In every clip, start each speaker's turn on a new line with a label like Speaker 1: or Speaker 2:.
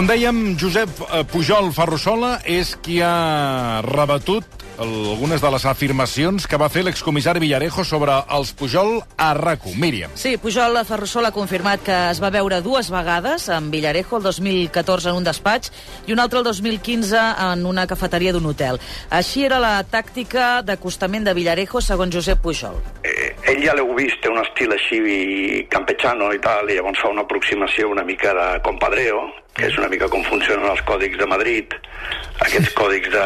Speaker 1: Com dèiem, Josep eh, Pujol Ferrusola és qui ha rebatut algunes de les afirmacions que va fer l'excomissari Villarejo sobre els Pujol a RAC1. Míriam.
Speaker 2: Sí, Pujol Ferrusola ha confirmat que es va veure dues vegades amb Villarejo, el 2014 en un despatx i un altre el 2015 en una cafeteria d'un hotel. Així era la tàctica d'acostament de Villarejo, segons Josep Pujol.
Speaker 3: Eh, ell ja l'heu vist, té un estil així campechano i tal, i llavors fa una aproximació una mica de compadreo, que és una mica com funcionen els còdics de Madrid, aquests còdics de,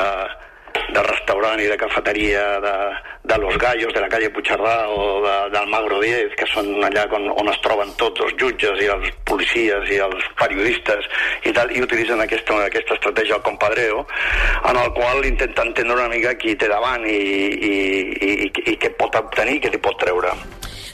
Speaker 3: de restaurant i de cafeteria de, de Los Gallos, de la calle Puigcerdà o de, del Magro 10, que són allà on, on es troben tots els jutges i els policies i els periodistes i tal, i utilitzen aquesta, aquesta estratègia al compadreo, en el qual intenta entendre una mica qui té davant i, i, i, i, i què pot obtenir i què li pot treure.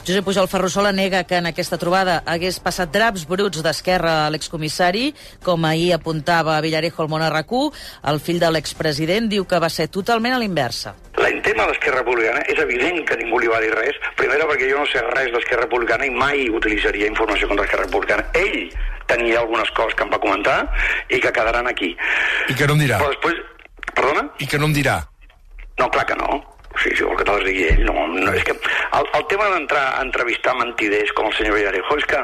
Speaker 2: Josep Pujol Ferrusola nega que en aquesta trobada hagués passat draps bruts d'esquerra a l'excomissari, com ahir apuntava Villarejo al Monarracú. El fill de l'expresident diu que va ser totalment a l'inversa.
Speaker 3: La tema d'Esquerra Republicana és evident que ningú li va dir res, primera perquè jo no sé res d'Esquerra Republicana i mai utilitzaria informació contra Esquerra Republicana. Ell tenia algunes coses que em va comentar i que quedaran aquí.
Speaker 1: I que no em dirà.
Speaker 3: Però després... Perdona?
Speaker 1: I que no em dirà.
Speaker 3: No, clar que no. Sí, si vol que te les digui ell. No, no, és que el, el tema d'entrar a entrevistar mentiders com el senyor Villarejo és que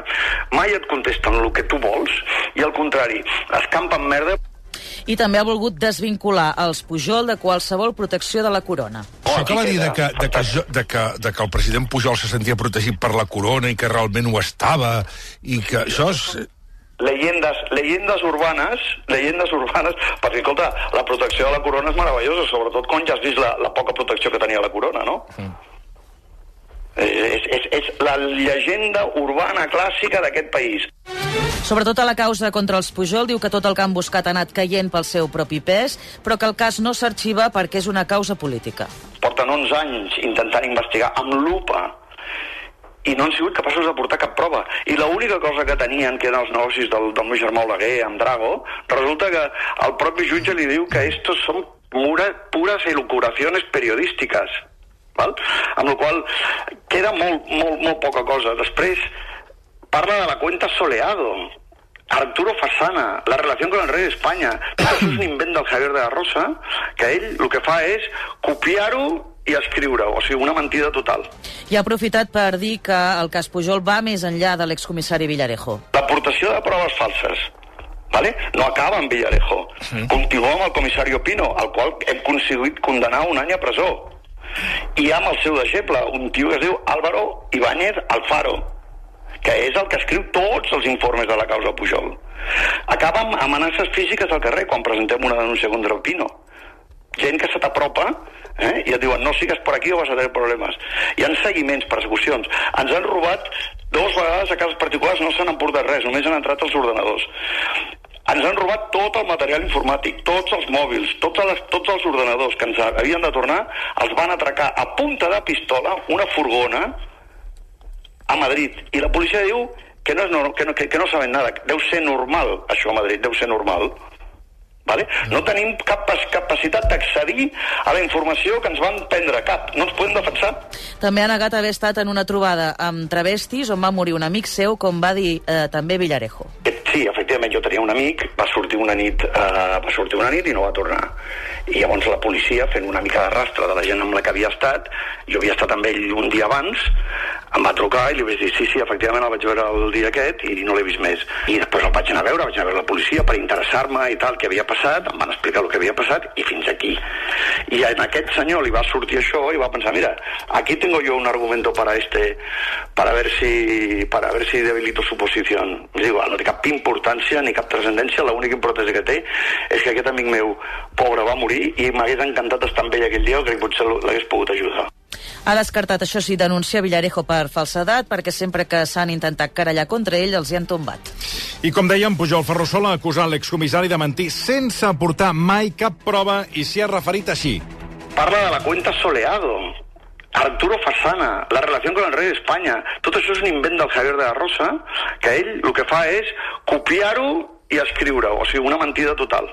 Speaker 3: mai et contesten el que tu vols i al contrari, es campen merda
Speaker 2: I també ha volgut desvincular els Pujol de qualsevol protecció de la corona.
Speaker 1: Això que va dir de que, de, que, jo- de, que, de que el president Pujol se sentia protegit per la corona i que realment ho estava, i que això és...
Speaker 3: leyendas, leyendas urbanes, leyendes urbanes, perquè, escolta, la protecció de la corona és meravellosa, sobretot quan ja has vist la, la poca protecció que tenia la corona, no? Mm. És, és, és la llegenda urbana clàssica d'aquest país.
Speaker 2: Sobretot a la causa contra els Pujol, diu que tot el que han buscat ha anat caient pel seu propi pes, però que el cas no s'arxiva perquè és una causa política.
Speaker 3: Porten 11 anys intentant investigar amb lupa i no han sigut capaços de portar cap prova. I l'única cosa que tenien, que eren els negocis del, del meu germà Oleguer amb Drago, resulta que el propi jutge li diu que estos són pura, puras elucubraciones periodístiques. Val? Amb la qual queda molt, molt, molt poca cosa. Després parla de la cuenta Soleado, Arturo Fasana, la relació con el rei d'Espanya. Tot això és un invent del Javier de la Rosa, que ell el que fa és copiar-ho i escriure-ho, o sigui, una mentida total.
Speaker 2: I ha aprofitat per dir que el cas Pujol va més enllà de l'excomissari Villarejo.
Speaker 3: L'aportació de proves falses ¿vale? no acaba amb Villarejo. Sí. Continua amb el comissari Pino, al qual hem aconseguit condenar un any a presó. I amb el seu deixeble, un tio que es diu Álvaro Ibáñez Alfaro, que és el que escriu tots els informes de la causa Pujol. Acaba amb amenaces físiques al carrer quan presentem una denúncia contra el Pino. Gent que se t'apropa eh, i et diuen no sigues per aquí o vas a tenir problemes. Hi han seguiments, persecucions. Ens han robat dues vegades a cases particulars, no s'han emportat res, només han entrat els ordenadors. Ens han robat tot el material informàtic, tots els mòbils, tots els, tots els ordenadors que ens havien de tornar, els van atracar a punta de pistola una furgona a Madrid. I la policia diu que no, és que no, que, que no saben nada. Deu ser normal, això a Madrid, deu ser normal. Vale? No tenim cap capacitat d'accedir a la informació que ens van prendre, cap. No ens podem defensar.
Speaker 2: També ha negat haver estat en una trobada amb travestis on va morir un amic seu, com va dir eh, també Villarejo.
Speaker 3: Eh, Sí, efectivament, jo tenia un amic, va sortir una nit, eh, va sortir una nit i no va tornar. I llavors la policia, fent una mica de rastre de la gent amb la que havia estat, jo havia estat amb ell un dia abans, em va trucar i li vaig dir, sí, sí, efectivament el vaig veure el dia aquest i no l'he vist més. I després el vaig anar a veure, vaig anar a veure la policia per interessar-me i tal, què havia passat, em van explicar el que havia passat i fins aquí. I a aquest senyor li va sortir això i va pensar, mira, aquí tengo yo un argumento para este, para ver si, para ver si debilito su posición. És igual, no té cap importància ni cap transcendència, l'única importància que té és que aquest amic meu, pobre, va morir i m'hagués encantat estar amb ell aquell dia que potser l'hagués pogut ajudar.
Speaker 2: Ha descartat, això sí, denunciar Villarejo per falsedat, perquè sempre que s'han intentat carallar contra ell els hi han tombat.
Speaker 1: I com dèiem, Pujol Ferrusola ha acusat l'excomissari de mentir sense aportar mai cap prova i s'hi ha referit així.
Speaker 3: Parla de la cuenta Soleado, Arturo Fasana, la relació con el rei d'Espanya. Tot això és un invent del Javier de la Rosa, que ell el que fa és copiar-ho i escriure-ho, o sigui, una mentida total.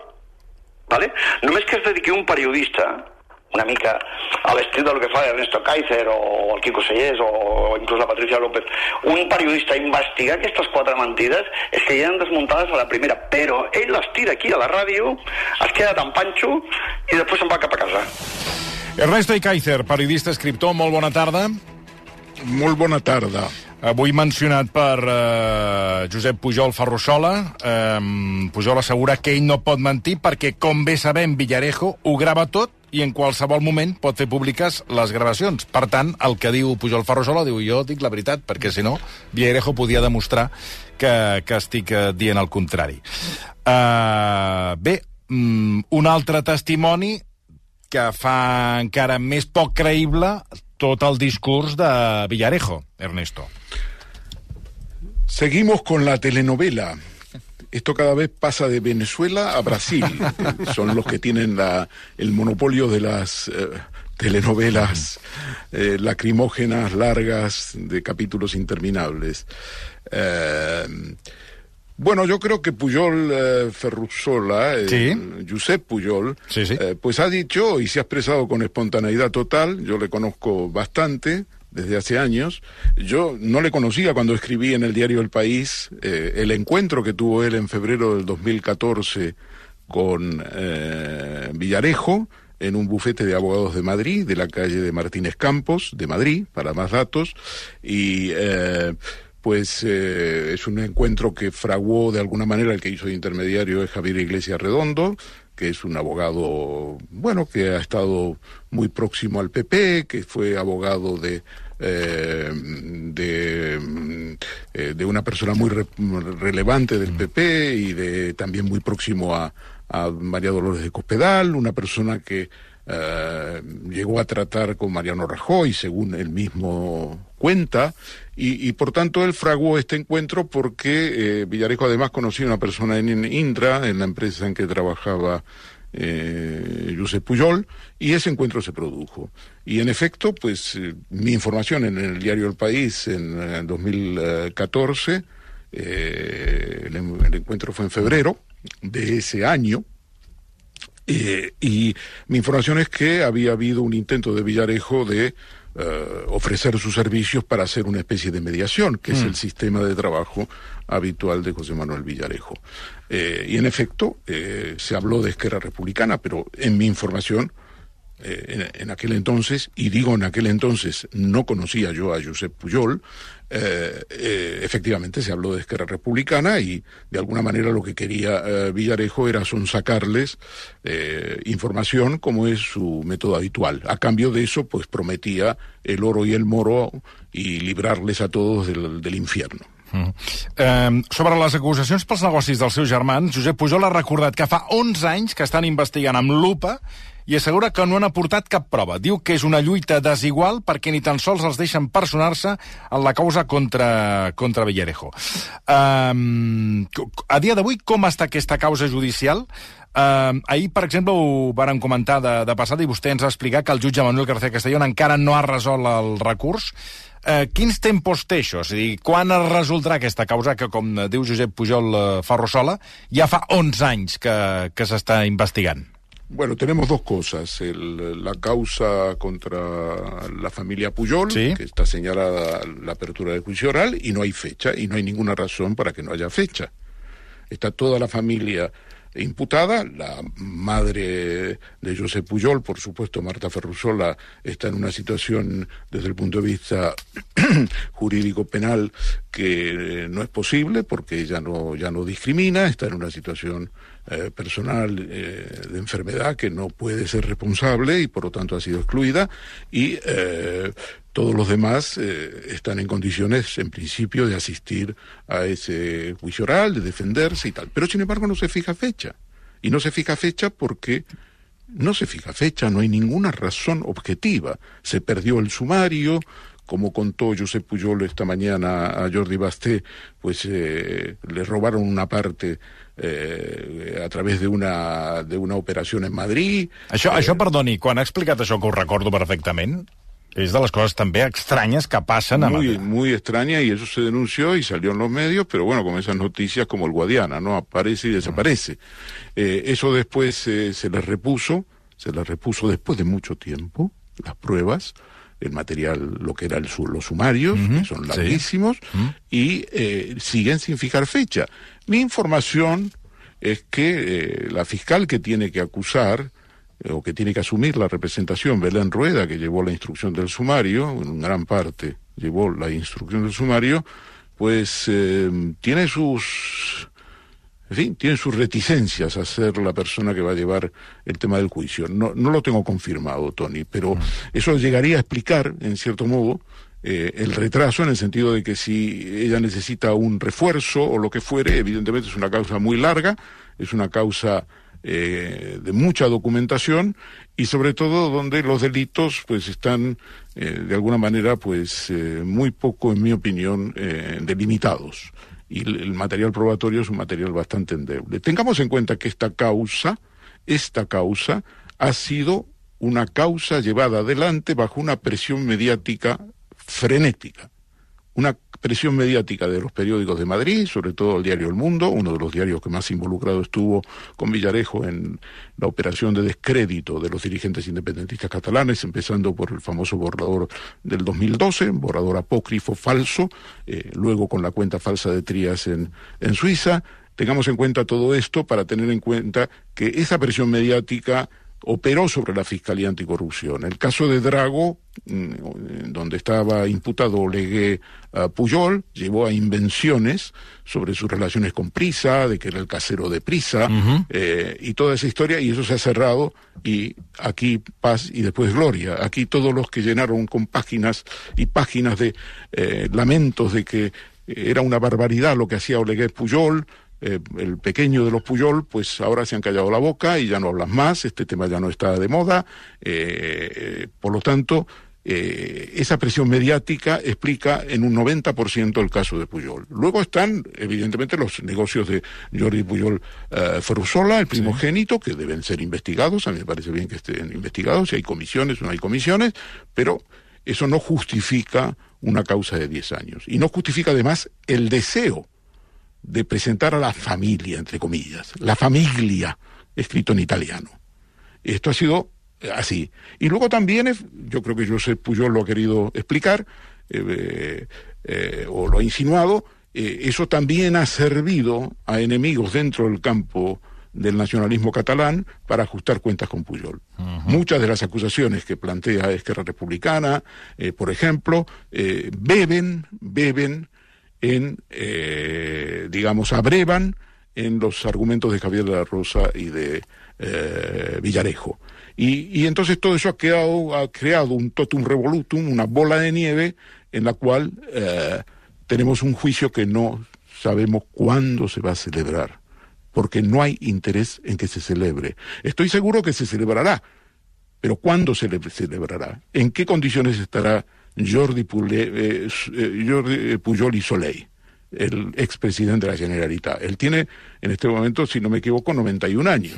Speaker 3: Vale? Només que es dediqui un periodista una mica a l'estil del que fa Ernesto Kaiser o el Quico Sellers o inclús la Patricia López, un periodista investigar aquestes quatre mentides és que ja han desmuntades a la primera, però ell les tira aquí a la ràdio, es queda tan panxo i després se'n va cap a casa.
Speaker 1: Ernesto Kaiser, periodista, escriptor, molt bona tarda.
Speaker 4: Molt bona tarda.
Speaker 1: Avui mencionat per eh, Josep Pujol Ferrusola. Eh, Pujol assegura que ell no pot mentir perquè, com bé sabem, Villarejo ho grava tot i en qualsevol moment pot fer públiques les gravacions. Per tant, el que diu Pujol Ferrusola diu jo dic la veritat, perquè si no, Villarejo podia demostrar que, que estic eh, dient el contrari. Eh, bé, mm, un altre testimoni que fa encara més poc creïble tot el discurs de Villarejo, Ernesto.
Speaker 4: Seguimos con la telenovela. Esto cada vez pasa de Venezuela a Brasil. Son los que tienen la, el monopolio de las eh, telenovelas eh, lacrimógenas largas de capítulos interminables. Eh, bueno, yo creo que Puyol eh, Ferrusola, eh,
Speaker 1: Sí.
Speaker 4: Josep Puyol,
Speaker 1: Sí, sí.
Speaker 4: eh, pues ha dicho y se ha expresado con espontaneidad total. Yo le conozco bastante desde hace años. Yo no le conocía cuando escribí en el diario El País eh, el encuentro que tuvo él en febrero del 2014 con eh, Villarejo en un bufete de abogados de Madrid, de la calle de Martínez Campos, de Madrid, para más datos, y eh, pues es un encuentro que fraguó de alguna manera el que hizo de intermediario es Javier Iglesias Redondo, que es un abogado, bueno, que ha estado muy próximo al PP, que fue abogado de eh, de, mm, eh, de una persona muy re- relevante del PP y de también muy próximo a, a María Dolores de Cospedal, una persona que eh, llegó a tratar con Mariano Rajoy, según él mismo cuenta, y, y por tanto él fraguó este encuentro porque Villarejo además conocía a una persona en Indra, en la empresa en que trabajaba eh, Josep Pujol, y ese encuentro se produjo. Y en efecto, pues eh, mi información en el diario El País en, eh, 2014, eh, el encuentro fue en febrero de ese año, eh, y mi información es que había habido un intento de Villarejo de eh, ofrecer sus servicios para hacer una especie de mediación, que es el sistema de trabajo habitual de José Manuel Villarejo. Eh, y en efecto, eh, se habló de Esquerra Republicana, pero en mi información, eh, en, en aquel entonces, y digo en aquel entonces, no conocía yo a Josep Pujol, eh, eh, efectivamente se habló de Esquerra Republicana y de alguna manera lo que quería eh, Villarejo era sonsacarles eh, información como es su método habitual. A cambio de eso, pues prometía el oro y el moro y librarles a todos del, del infierno.
Speaker 1: Mm. Eh, sobre les acusacions pels negocis dels seus germans, Josep Pujol ha recordat que fa 11 anys que estan investigant amb lupa i assegura que no han aportat cap prova. Diu que és una lluita desigual perquè ni tan sols els deixen personar-se en la causa contra, contra Villarejo. Um, a dia d'avui, com està aquesta causa judicial? Uh, ahir, per exemple, ho vàrem comentar de, de passada i vostè ens ha explicat que el jutge Manuel García Castellón encara no ha resolt el recurs. Uh, quins tempos té això? És a dir, quan es resoldrà aquesta causa que, com diu Josep Pujol uh, ja fa 11 anys que, que s'està investigant?
Speaker 4: Bueno, tenemos dos cosas. El- la causa contra la familia Puyol,
Speaker 1: Sí.
Speaker 4: que está señalada la apertura del juicio oral, y no hay fecha, y no hay ninguna razón para que no haya fecha. Está toda la familia imputada, la madre de José Puyol, por supuesto, Marta Ferrusola, está en una situación desde el punto de vista jurídico penal que no es posible porque ella no, ya no discrimina, está en una situación eh, personal eh, de enfermedad que no puede ser responsable y por lo tanto ha sido excluida y eh, todos los demás eh, están en condiciones en principio de asistir a ese juicio oral, de defenderse y tal. Pero sin embargo no se fija fecha. Y no se fija fecha porque no se fija fecha, no hay ninguna razón objetiva. Se perdió el sumario, como contó Josep Pujol esta mañana a Jordi Basté, pues eh, le robaron una parte eh, a través de una, de una operación en Madrid.
Speaker 1: Això, això, perdoni, quan ha explicat això, que ho recordo perfectament, és de les coses també estranyes que passen a
Speaker 4: muy,
Speaker 1: Madrid.
Speaker 4: muy extraña y eso se denunció y salió en los medios, pero bueno, con esas noticias como el Guadiana, ¿no? Aparece y desaparece. Eh, eso después eh, se les repuso, se le repuso después de mucho tiempo las pruebas, el material, lo que eran los sumarios, que son larguísimos, y eh, siguen sin fijar fecha. Mi información es que eh, la fiscal que tiene que acusar eh, o que tiene que asumir la representación, Belén Rueda, que llevó la instrucción del sumario, en gran parte llevó la instrucción del sumario, pues tiene sus en fin, tiene sus reticencias a ser la persona que va a llevar el tema del juicio. No, no lo tengo confirmado, Tony, pero mm. eso llegaría a explicar, en cierto modo, eh, el retraso en el sentido de que si ella necesita un refuerzo o lo que fuere, evidentemente es una causa muy larga, es una causa eh, de mucha documentación y sobre todo donde los delitos pues están eh, de alguna manera pues muy poco, en mi opinión, delimitados y el material probatorio es un material bastante endeble. Tengamos en cuenta que esta causa, esta causa, ha sido una causa llevada adelante bajo una presión mediática frenética. Una presión mediática de los periódicos de Madrid, sobre todo el diario El Mundo, uno de los diarios que más involucrado estuvo con Villarejo en la operación de descrédito de los dirigentes independentistas catalanes, empezando por el famoso borrador del 2012, borrador apócrifo falso, eh, luego con la cuenta falsa de Trías en, en Suiza. Tengamos en cuenta todo esto para tener en cuenta que esa presión mediática operó sobre la Fiscalía Anticorrupción. El caso de Drago, mm, donde estaba imputado Olegué Puyol, llevó a invenciones sobre sus relaciones con Prisa, de que era el casero de Prisa, eh, y toda esa historia, y eso se ha cerrado, y aquí paz y después gloria. Aquí todos los que llenaron con páginas y páginas de eh, lamentos de que era una barbaridad lo que hacía Olegué Puyol, eh, el pequeño de los Puyol, pues ahora se han callado la boca y ya no hablan más, este tema ya no está de moda, eh, eh, por lo tanto, esa presión mediática explica en un 90% el caso de Puyol. Luego están, evidentemente, los negocios de Jordi Puyol Ferrusola, el primogénito, que deben ser investigados, a mí me parece bien que estén investigados, si hay comisiones o no hay comisiones, pero eso no justifica una causa de 10 años. Y no justifica además el deseo de presentar a la familia, entre comillas, la familia, escrito en italiano. Esto ha sido así. Y luego también, yo creo que Josep Pujol lo ha querido explicar, eh, eh, o lo ha insinuado, eh, eso también ha servido a enemigos dentro del campo del nacionalismo catalán para ajustar cuentas con Pujol. Muchas de las acusaciones que plantea Esquerra Republicana, por ejemplo, beben, beben en, eh, digamos, abrevan en los argumentos de Javier de la Rosa y de eh, Villarejo. Y, y, entonces todo eso ha, quedado, ha creado un totum revolutum, una bola de nieve en la cual eh, tenemos un juicio que no sabemos cuándo se va a celebrar, porque no hay interés en que se celebre. Estoy seguro que se celebrará, pero ¿cuándo se celebrará? ¿En qué condiciones estará Jordi, eh, eh, Jordi Pujol y Soleil, el expresidente de la Generalitat. Él tiene, en este momento, si no me equivoco, 91 años.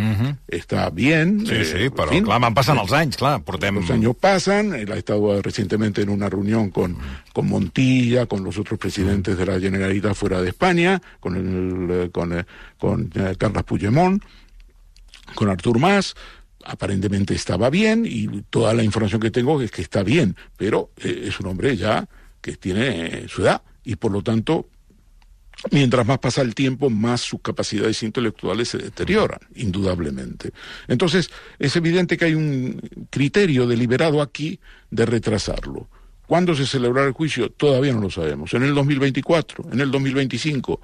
Speaker 4: Está bien.
Speaker 1: Sí, sí, eh, pero fin, clar, van passant els anys, clar. Portem...
Speaker 4: Los años pasan, él ha estado recientemente en una reunión con, con Montilla, con los otros presidentes de la Generalitat fuera de España, con, el, con, con Carlos Puigdemont, con Artur Mas, aparentemente estaba bien y toda la información que tengo es que está bien, pero eh, es un hombre ya que tiene su edad y por lo tanto, mientras más pasa el tiempo, más sus capacidades intelectuales se deterioran, indudablemente. Entonces, es evidente que hay un criterio deliberado aquí de retrasarlo. ¿Cuándo se celebrará el juicio? Todavía no lo sabemos. En el 2024, en el 2025,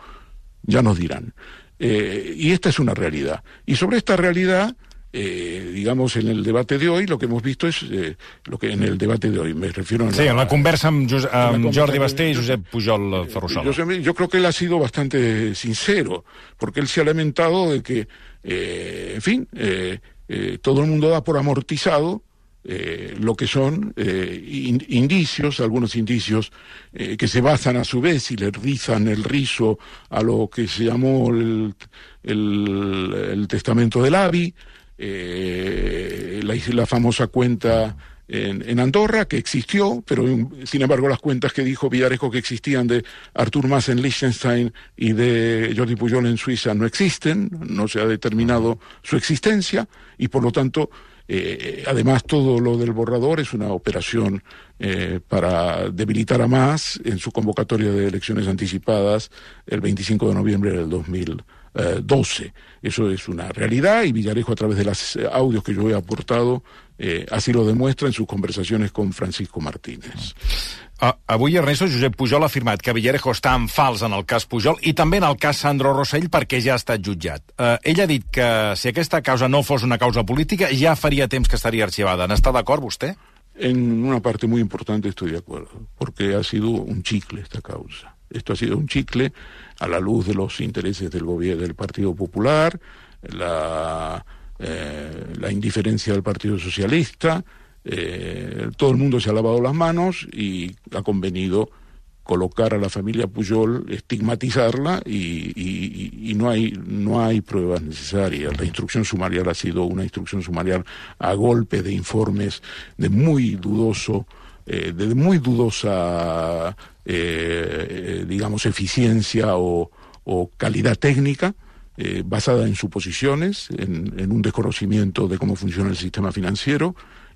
Speaker 4: ya nos dirán. Eh, y esta es una realidad. Y sobre esta realidad eh, digamos, en el debate de hoy, lo que hemos visto es eh, lo que en el debate de hoy, me refiero a...
Speaker 1: Sí, en la conversa amb, Josep, amb Jordi Basté y Josep Pujol Ferrusola.
Speaker 4: Yo, yo, creo que él ha sido bastante sincero, porque él se ha lamentado de que, eh, en fin, eh, eh, todo el mundo da por amortizado eh, lo que son eh, in, indicios, algunos indicios eh, que se basan a su vez y le rizan el rizo a lo que se llamó el, el, el testamento del ABI, eh, la, famosa cuenta en, en, Andorra, que existió, pero sin embargo las cuentas que dijo Villarejo que existían de Artur Mas en Liechtenstein y de Jordi Pujol en Suiza no existen, no se ha determinado su existencia, y por lo tanto Eh, además, todo lo del borrador es una operación eh, para debilitar a más en su convocatoria de elecciones anticipadas el 25 de noviembre del 2012. Eso es una realidad y Villarejo, a través de los audios que yo he aportado, eh, así lo demuestra en sus conversaciones con Francisco Martínez.
Speaker 1: Uh, avui, Ernesto, Josep Pujol ha afirmat que Villarejo està en fals en el cas Pujol i també en el cas Sandro Rossell perquè ja ha estat jutjat. Uh, ell ha dit que si aquesta causa no fos una causa política ja faria temps que estaria arxivada. N'està d'acord vostè?
Speaker 4: En una parte muy importante estoy de acuerdo, porque ha sido un chicle esta causa. Esto ha sido un chicle a la luz de los intereses del gobierno del Partido Popular, la, eh, la indiferencia del Partido Socialista, eh, todo el mundo se ha lavado las manos y ha convenido colocar a la familia Puyol, estigmatizarla y, y, no hay no hay pruebas necesarias. La instrucción sumarial ha sido una instrucción sumarial a golpe de informes de muy dudoso, eh, de muy dudosa, eh, digamos, eficiencia o, calidad técnica. Eh, basada en suposiciones, en un desconocimiento de cómo funciona el sistema financiero,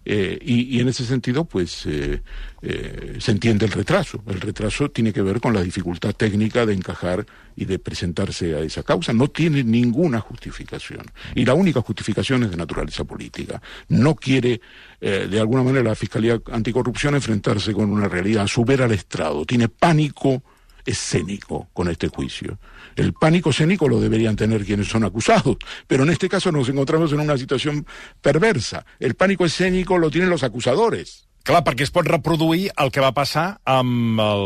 Speaker 4: eh, y, y, en ese sentido, pues eh, eh, se entiende el retraso. El retraso tiene que ver con la dificultad técnica de encajar y de presentarse a esa causa. No tiene ninguna justificación. Y la única justificación es de naturaleza política. No quiere, de alguna manera, la Fiscalía Anticorrupción enfrentarse con una realidad, subir al estrado. Tiene pánico escénico con este juicio. El pánico escénico lo deberían tener quienes son acusados, pero en este caso nos encontramos en una situación perversa. El pánico escénico lo tienen los acusadores.
Speaker 1: Clar, perquè es pot reproduir el que va passar amb, el,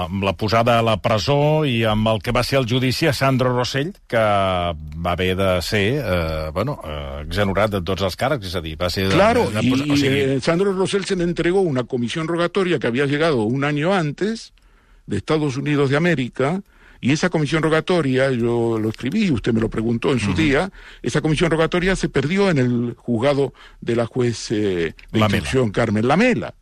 Speaker 1: amb la posada a la presó i amb el que va ser el judici a Sandro Rossell, que va haver de ser eh, bueno, eh, exonerat de tots els càrrecs, és a dir, va ser...
Speaker 4: Claro,
Speaker 1: de, de, o sigui...
Speaker 4: y Sandro Rossell se le entregó una comisión rogatoria que había llegado un año antes de Estados Unidos de América, y esa comisión rogatoria, yo lo escribí, usted me lo preguntó en su uh -huh. día, esa comisión rogatoria se perdió en el juzgado de la juez eh, de instrucción Carmen Lamela.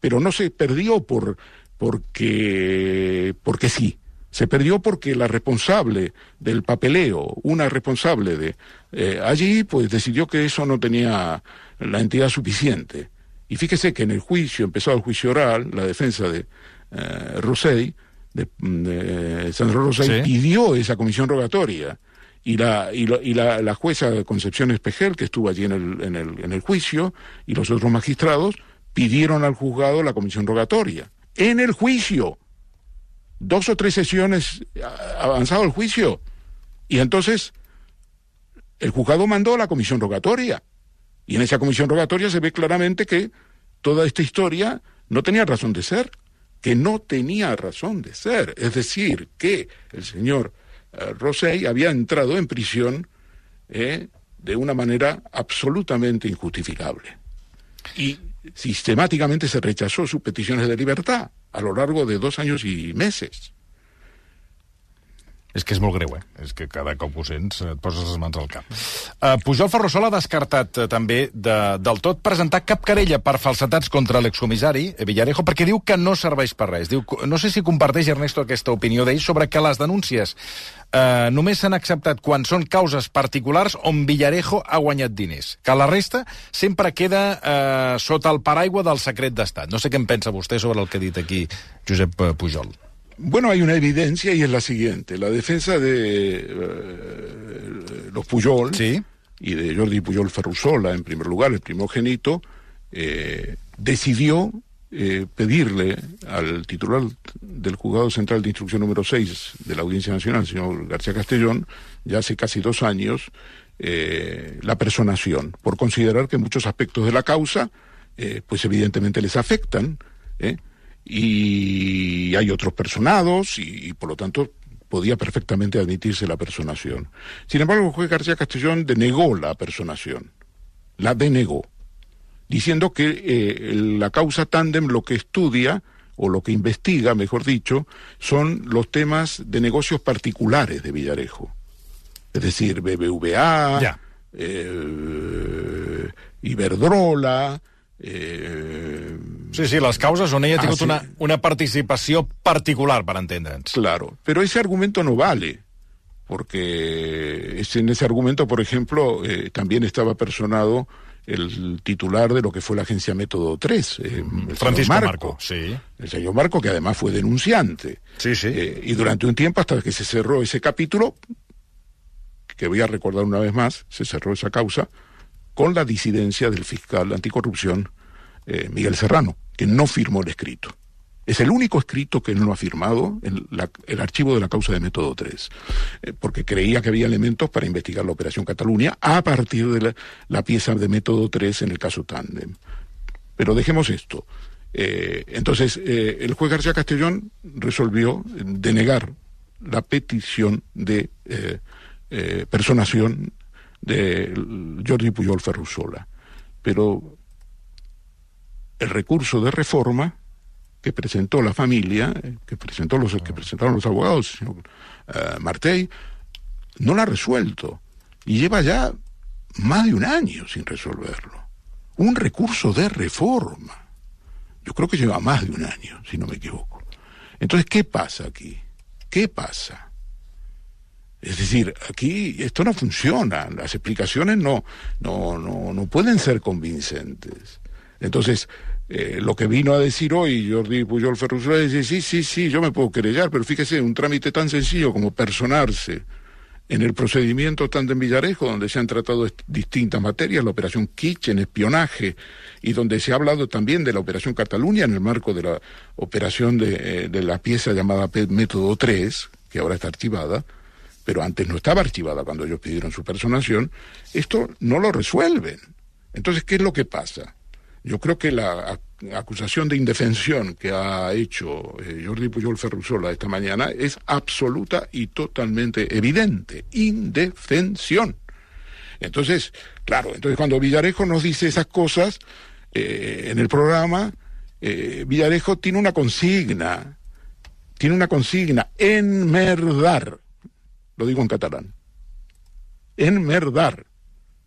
Speaker 4: Pero no se perdió por porque porque sí. Se perdió porque la responsable del papeleo, una responsable de eh, allí, pues decidió que eso no tenía la entidad suficiente. Y fíjese que en el juicio, empezado el juicio oral, la defensa de eh, de, de Sandro
Speaker 1: Sí.
Speaker 4: pidió esa comisión rogatoria. Y la, y, lo- y la, la jueza Concepción Espejel, que estuvo allí en el, en, el, en el juicio, y los otros magistrados, pidieron al juzgado la comisión rogatoria. En el juicio. Dos o tres sesiones a- avanzado el juicio. Y entonces, el juzgado mandó la comisión rogatoria. Y en esa comisión rogatoria se ve claramente que toda esta historia no tenía razón de ser, que no tenía razón de ser. Es decir, que el señor eh, había entrado en prisión eh, de una manera absolutamente injustificable. Y sistemáticamente se rechazó sus peticiones de libertad a lo largo de dos años y meses.
Speaker 1: És que és molt greu, eh? És que cada cop ho sents, et poses les mans al cap. Uh, Pujol Ferrusol ha descartat uh, també de, del tot presentar cap querella per falsetats contra l'excomissari eh, Villarejo perquè diu que no serveix per res. Diu, no sé si comparteix, Ernesto, aquesta opinió d'ell sobre que les denúncies uh, només s'han acceptat quan són causes particulars on Villarejo ha guanyat diners. Que la resta sempre queda uh, sota el paraigua del secret d'estat. No sé què en pensa vostè sobre el que ha dit aquí Josep Pujol.
Speaker 4: Bueno, hay una evidencia y es la siguiente. La defensa de eh, los Puyol
Speaker 1: Sí.
Speaker 4: y de Jordi Puyol Ferrusola, en primer lugar, el primogénito, eh, decidió eh, pedirle al titular del Juzgado Central de Instrucción número 6 de la Audiencia Nacional, señor García Castellón, ya hace casi dos años, eh, la personación, por considerar que muchos aspectos de la causa, eh, pues evidentemente les afectan. Y hay otros personados y, y, por lo tanto podía perfectamente admitirse la personación. Sin embargo, el juez García Castellón denegó la personación, la denegó, diciendo que eh, la causa tándem lo que estudia o lo que investiga, mejor dicho, son los temas de negocios particulares de Villarejo. Es decir, BBVA, eh, Iberdrola, eh,
Speaker 1: Sí, sí, les causes on ella ha
Speaker 4: Ah, sí.
Speaker 1: una, una participació particular, per entendre'ns.
Speaker 4: Claro, pero ese argumento no vale, porque en ese argumento, por ejemplo, eh, también estaba personado el titular de lo que fue la agencia Método 3. Eh, el
Speaker 1: Francisco
Speaker 4: señor
Speaker 1: Marco, sí.
Speaker 4: El señor Marco, que además fue denunciante.
Speaker 1: Sí, sí.
Speaker 4: Y durante un tiempo, hasta que se cerró ese capítulo, que voy a recordar una vez más, se cerró esa causa, con la disidencia del fiscal anticorrupción eh, Miguel Serrano, que no firmó el escrito. Es el único escrito que él no ha firmado, el, la- el archivo de la causa de Método 3, eh, porque creía que había elementos para investigar la Operación Cataluña a partir de la, pieza de Método 3 en el caso Tandem. Pero dejemos esto. Eh, entonces, el juez García Castellón resolvió denegar la petición de personación de Jordi Pujol Ferrusola. Pero el recurso de reforma que presentó la familia, eh, que presentó los que presentaron los abogados, el señor Martey, no la ha resuelto y lleva ya más de un año sin resolverlo. Un recurso de reforma. Yo creo que lleva más de un año, si no me equivoco. Entonces, ¿qué pasa aquí? ¿Qué pasa? Es decir, aquí esto no funciona, las explicaciones no, no, no, no pueden ser convincentes. Entonces, eh, lo que vino a decir hoy Jordi Pujol Ferrusola es decir, sí, sí, sí, yo me puedo querellar, pero fíjese, un trámite tan sencillo como personarse en el procedimiento tanto en Villarejo, donde se han tratado distintas materias, la operación Kitchen, espionaje, y donde se ha hablado también de la operación Cataluña en el marco de la operación de, eh, de la pieza llamada Método 3, que ahora está archivada, pero antes no estaba archivada cuando ellos pidieron su personación, esto no lo resuelven. Entonces, ¿qué es lo que pasa? Yo creo que la ac- acusación de indefensión que ha hecho eh, Jordi Pujol Ferrusola esta mañana es absoluta y totalmente evidente. Indefensión. Entonces, claro, entonces cuando Villarejo nos dice esas cosas eh, en el programa, eh, Villarejo tiene una consigna, tiene una consigna, enmerdar, lo digo en catalán, enmerdar,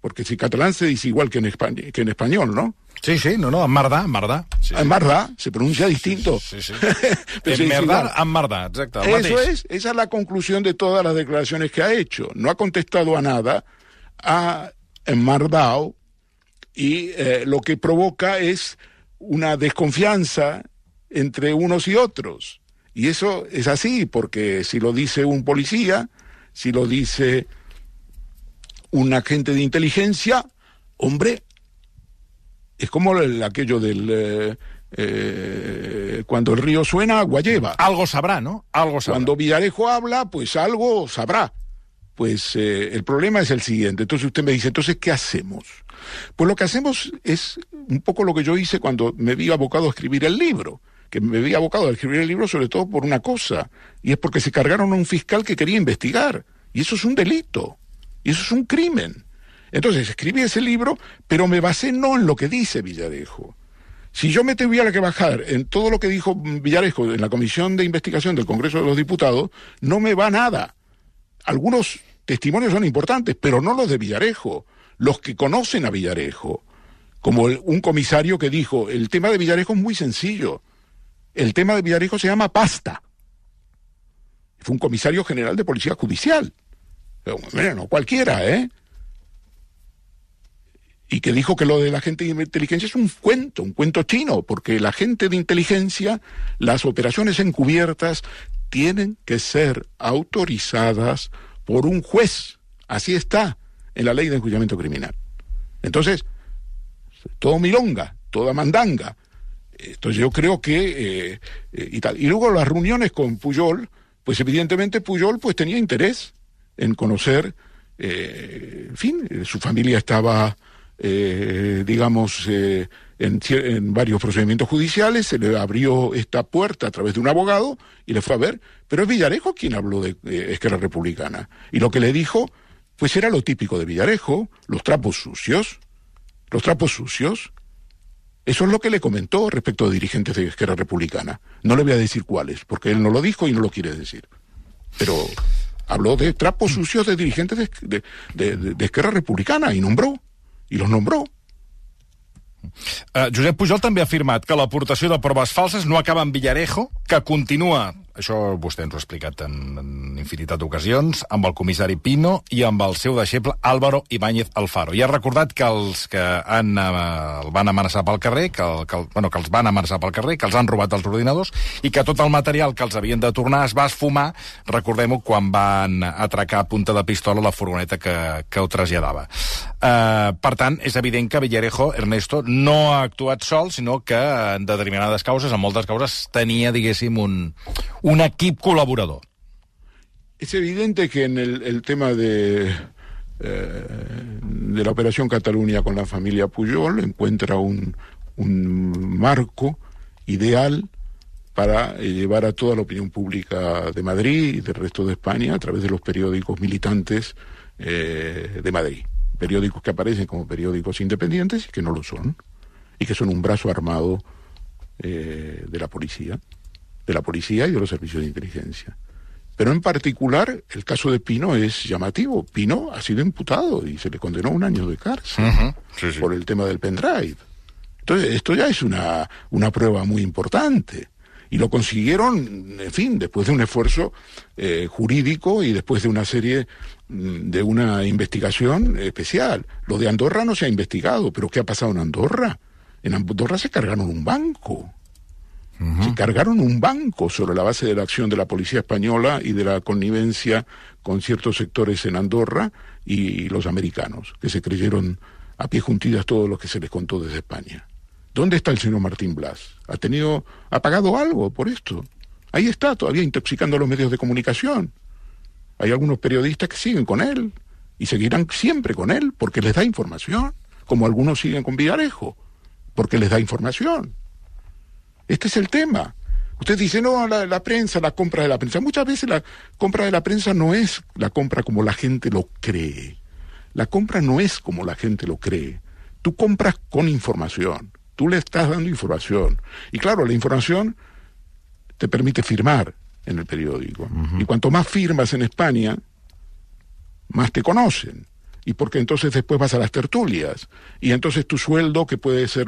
Speaker 4: porque si catalán se dice igual que en, espa- que en español, ¿no?
Speaker 1: Sí, sí, no, no, en Mardà. Sí,
Speaker 4: Mardá se pronuncia distinto.
Speaker 1: Sí, sí.
Speaker 4: Pero se
Speaker 1: en
Speaker 4: dice
Speaker 1: Merdà,
Speaker 4: igual.
Speaker 1: en Mardà, exacte. el
Speaker 4: Eso es, esa es la conclusión de todas las declaraciones que ha hecho. No ha contestado a nada, ha enmardado y eh, lo que provoca es una desconfianza entre unos y otros. Y eso es así, porque si lo dice un policía, si lo dice un agente de inteligencia, hombre, es como el- aquello del... eh, eh, cuando el río suena, agua lleva.
Speaker 1: Algo sabrà, no? Algo sabrà.
Speaker 4: Cuando Villarejo habla, pues algo sabrá. Pues eh, el problema es el siguiente. Entonces usted me dice, entonces, ¿qué hacemos? Pues lo que hacemos es un poco lo que yo hice cuando me vi abocado a escribir el libro. Que me vi abocado a escribir el libro sobre todo por una cosa. Y es porque se cargaron a un fiscal que quería investigar. Y eso es un delito. Y eso es un crimen. Entonces escribí ese libro, pero me basé no en lo que dice Villarejo. Si yo me tuviera que bajar en todo lo que dijo Villarejo en la Comisión de Investigación del Congreso de los Diputados, no me va nada. Algunos testimonios son importantes, pero no los de Villarejo, los que conocen a Villarejo. Como un comisario que dijo, el tema de Villarejo es muy sencillo. El tema de Villarejo se llama pasta. Fue un comisario general de Policía Judicial. Pero, no cualquiera, ¿eh? y que dijo que lo de la gente de inteligencia es un cuento, un cuento chino, porque la gente de inteligencia, las operaciones encubiertas, tienen que ser autorizadas por un juez. Así está en la ley de enjuiciamiento criminal. Entonces, todo milonga, toda mandanga. Entonces yo creo que eh, eh, y tal. Y luego las reuniones con Puyol, pues evidentemente Puyol pues tenía interés en conocer, eh, en fin, su familia estaba, digamos, en, varios procedimientos judiciales, se le abrió esta puerta a través de un abogado y le fue a ver, pero es Villarejo quien habló de eh, Esquerra Republicana. Y lo que le dijo, pues era lo típico de Villarejo, los trapos sucios, los trapos sucios, eso es lo que le comentó respecto a dirigentes de Esquerra Republicana. No le voy a decir cuáles, porque él no lo dijo y no lo quiere decir. Pero habló de trapos sucios de dirigentes de, de- de- Republicana y nombró. Y los nombró.
Speaker 1: Uh, Josep Pujol també ha afirmat que de proves falses no acaba en Villarejo, que continua això vostè ens ho ha explicat en, en infinitat d'ocasions, amb el comissari Pino i amb el seu deixeble Álvaro Ibáñez Alfaro. I ha recordat que els que han, eh, el van amenaçar pel carrer, que, el, que, el, bueno, que els van amenaçar pel carrer, que els han robat els ordinadors i que tot el material que els havien de tornar es va esfumar, recordem-ho, quan van atracar a punta de pistola la furgoneta que, que ho traslladava. Eh, per tant, és evident que Villarejo, Ernesto, no ha actuat sol, sinó que en determinades causes, en moltes causes, tenia, diguéssim, un, un equip colaborador.
Speaker 4: Es evidente que en el, el tema de, eh, la Operación Cataluña con la familia Puyol encuentra un, marco ideal para eh, llevar a toda la opinión pública de Madrid y del resto de España a través de los periódicos militantes eh, de Madrid. Periódicos que aparecen como periódicos independientes y que no lo son, y que son un brazo armado de la policía, de la policía y de los servicios de inteligencia. Pero en particular, el caso de Pino es llamativo. Pino ha sido imputado y se le condenó a un año de cárcel
Speaker 1: Ujú, sí, sí.
Speaker 4: por el tema del pendrive. Entonces, esto ya es una, una prueba muy importante. Y lo consiguieron, en fin, después de un esfuerzo eh, jurídico y después de una serie mm, de una investigación especial. Lo de Andorra no se ha investigado, pero ¿qué ha pasado en Andorra? En Andorra se cargaron un banco. Se cargaron un banco sobre la base de la acción de la policía española y de la connivencia con ciertos sectores en Andorra y los americanos, que se creyeron a pie juntillas todo lo que se les contó desde España. ¿Dónde está el señor Martín Blas? ¿Ha tenido, ha pagado algo por esto? Ahí está, todavía intoxicando a los medios de comunicación. Hay algunos periodistas que siguen con él y seguirán siempre con él porque les da información, como algunos siguen con Villarejo, porque les da información. Este es el tema. Usted dice, no, la, la, prensa, la compra de la prensa. Muchas veces la compra de la prensa no es la compra como la gente lo cree. La compra no es como la gente lo cree. Tú compras con información. Tú le estás dando información. Y claro, la información te permite firmar en el periódico. Uh -huh. Y cuanto más firmas en España, más te conocen. Y porque entonces después vas a las tertulias. Y entonces tu sueldo, que puede ser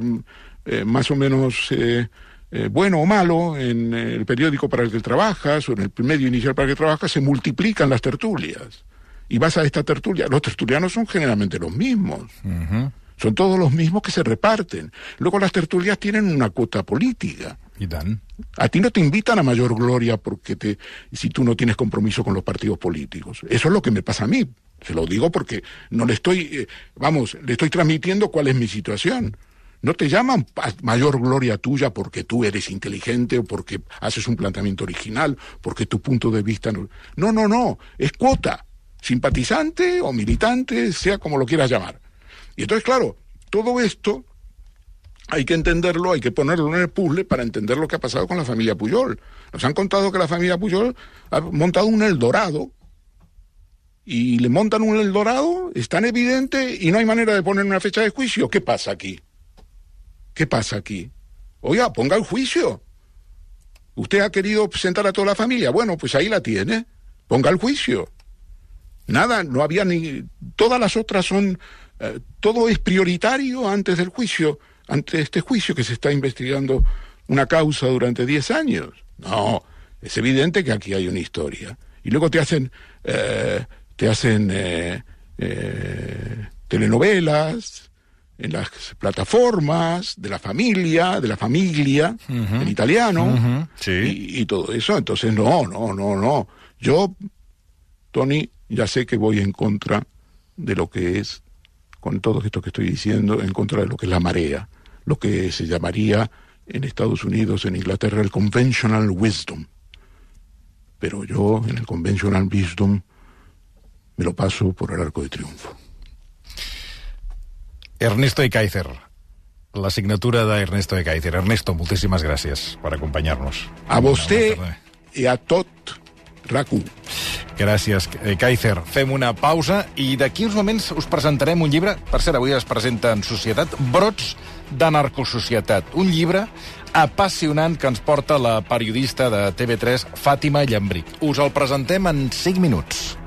Speaker 4: eh, más o menos eh, eh, bueno o malo en el periódico para el que trabajas o en el medio inicial para el que trabajas, se multiplican las tertulias. Y vas a esta tertulia. Los tertulianos son generalmente los mismos. Uh -huh. Son todos los mismos que se reparten. Luego las tertulias tienen una cuota política.
Speaker 1: ¿Y dan?
Speaker 4: A ti no te invitan a mayor gloria porque te, si tú no tienes compromiso con los partidos políticos. Eso es lo que me pasa a mí. Se lo digo porque no le estoy, eh, vamos, le estoy transmitiendo cuál es mi situación. No te llaman mayor gloria tuya porque tú eres inteligente o porque haces un planteamiento original, porque tu punto de vista no. No, no, no. Es cuota. Simpatizante o militante, sea como lo quieras llamar. Y entonces, claro, todo esto hay que entenderlo, hay que ponerlo en el puzzle para entender lo que ha pasado con la familia Puyol. Nos han contado que la familia Puyol ha montado un Eldorado y le montan un Eldorado, es tan evidente y no hay manera de poner una fecha de juicio. ¿Qué pasa aquí? ¿Qué pasa aquí? Oiga, ponga el juicio. Usted ha querido presentar a toda la familia. Bueno, pues ahí la tiene. Ponga el juicio. Nada, no había ni. Todas las otras son. Eh, todo es prioritario antes del juicio, antes de este juicio que se está investigando una causa durante 10 años. No, es evidente que aquí hay una historia. Y luego te hacen. Eh, te hacen eh, telenovelas en las plataformas de la familia, de la familia, uh -huh. en italiano, uh -huh.
Speaker 1: sí.
Speaker 4: y, y, todo eso. Entonces, no, no, no, no. Yo, Tony, ya sé que voy en contra de lo que es, con todo esto que estoy diciendo, en contra de lo que es la marea, lo que se llamaría en Estados Unidos, en Inglaterra, el conventional wisdom. Pero yo, en el conventional wisdom, me lo paso por el arco de triunfo.
Speaker 1: Ernesto Ekaizer, la signatura d'Ernesto Ekaizer. Ernesto, moltíssimes gràcies per acompanyar-nos.
Speaker 4: A vostè i a tot RAC1.
Speaker 1: Gràcies, Ekaizer. Fem una pausa i d'aquí uns moments us presentarem un llibre, per cert, avui es presenta en Societat, Brots de Narcosocietat. Un llibre apassionant que ens porta la periodista de TV3, Fàtima Llambric. Us el presentem en 5 minuts.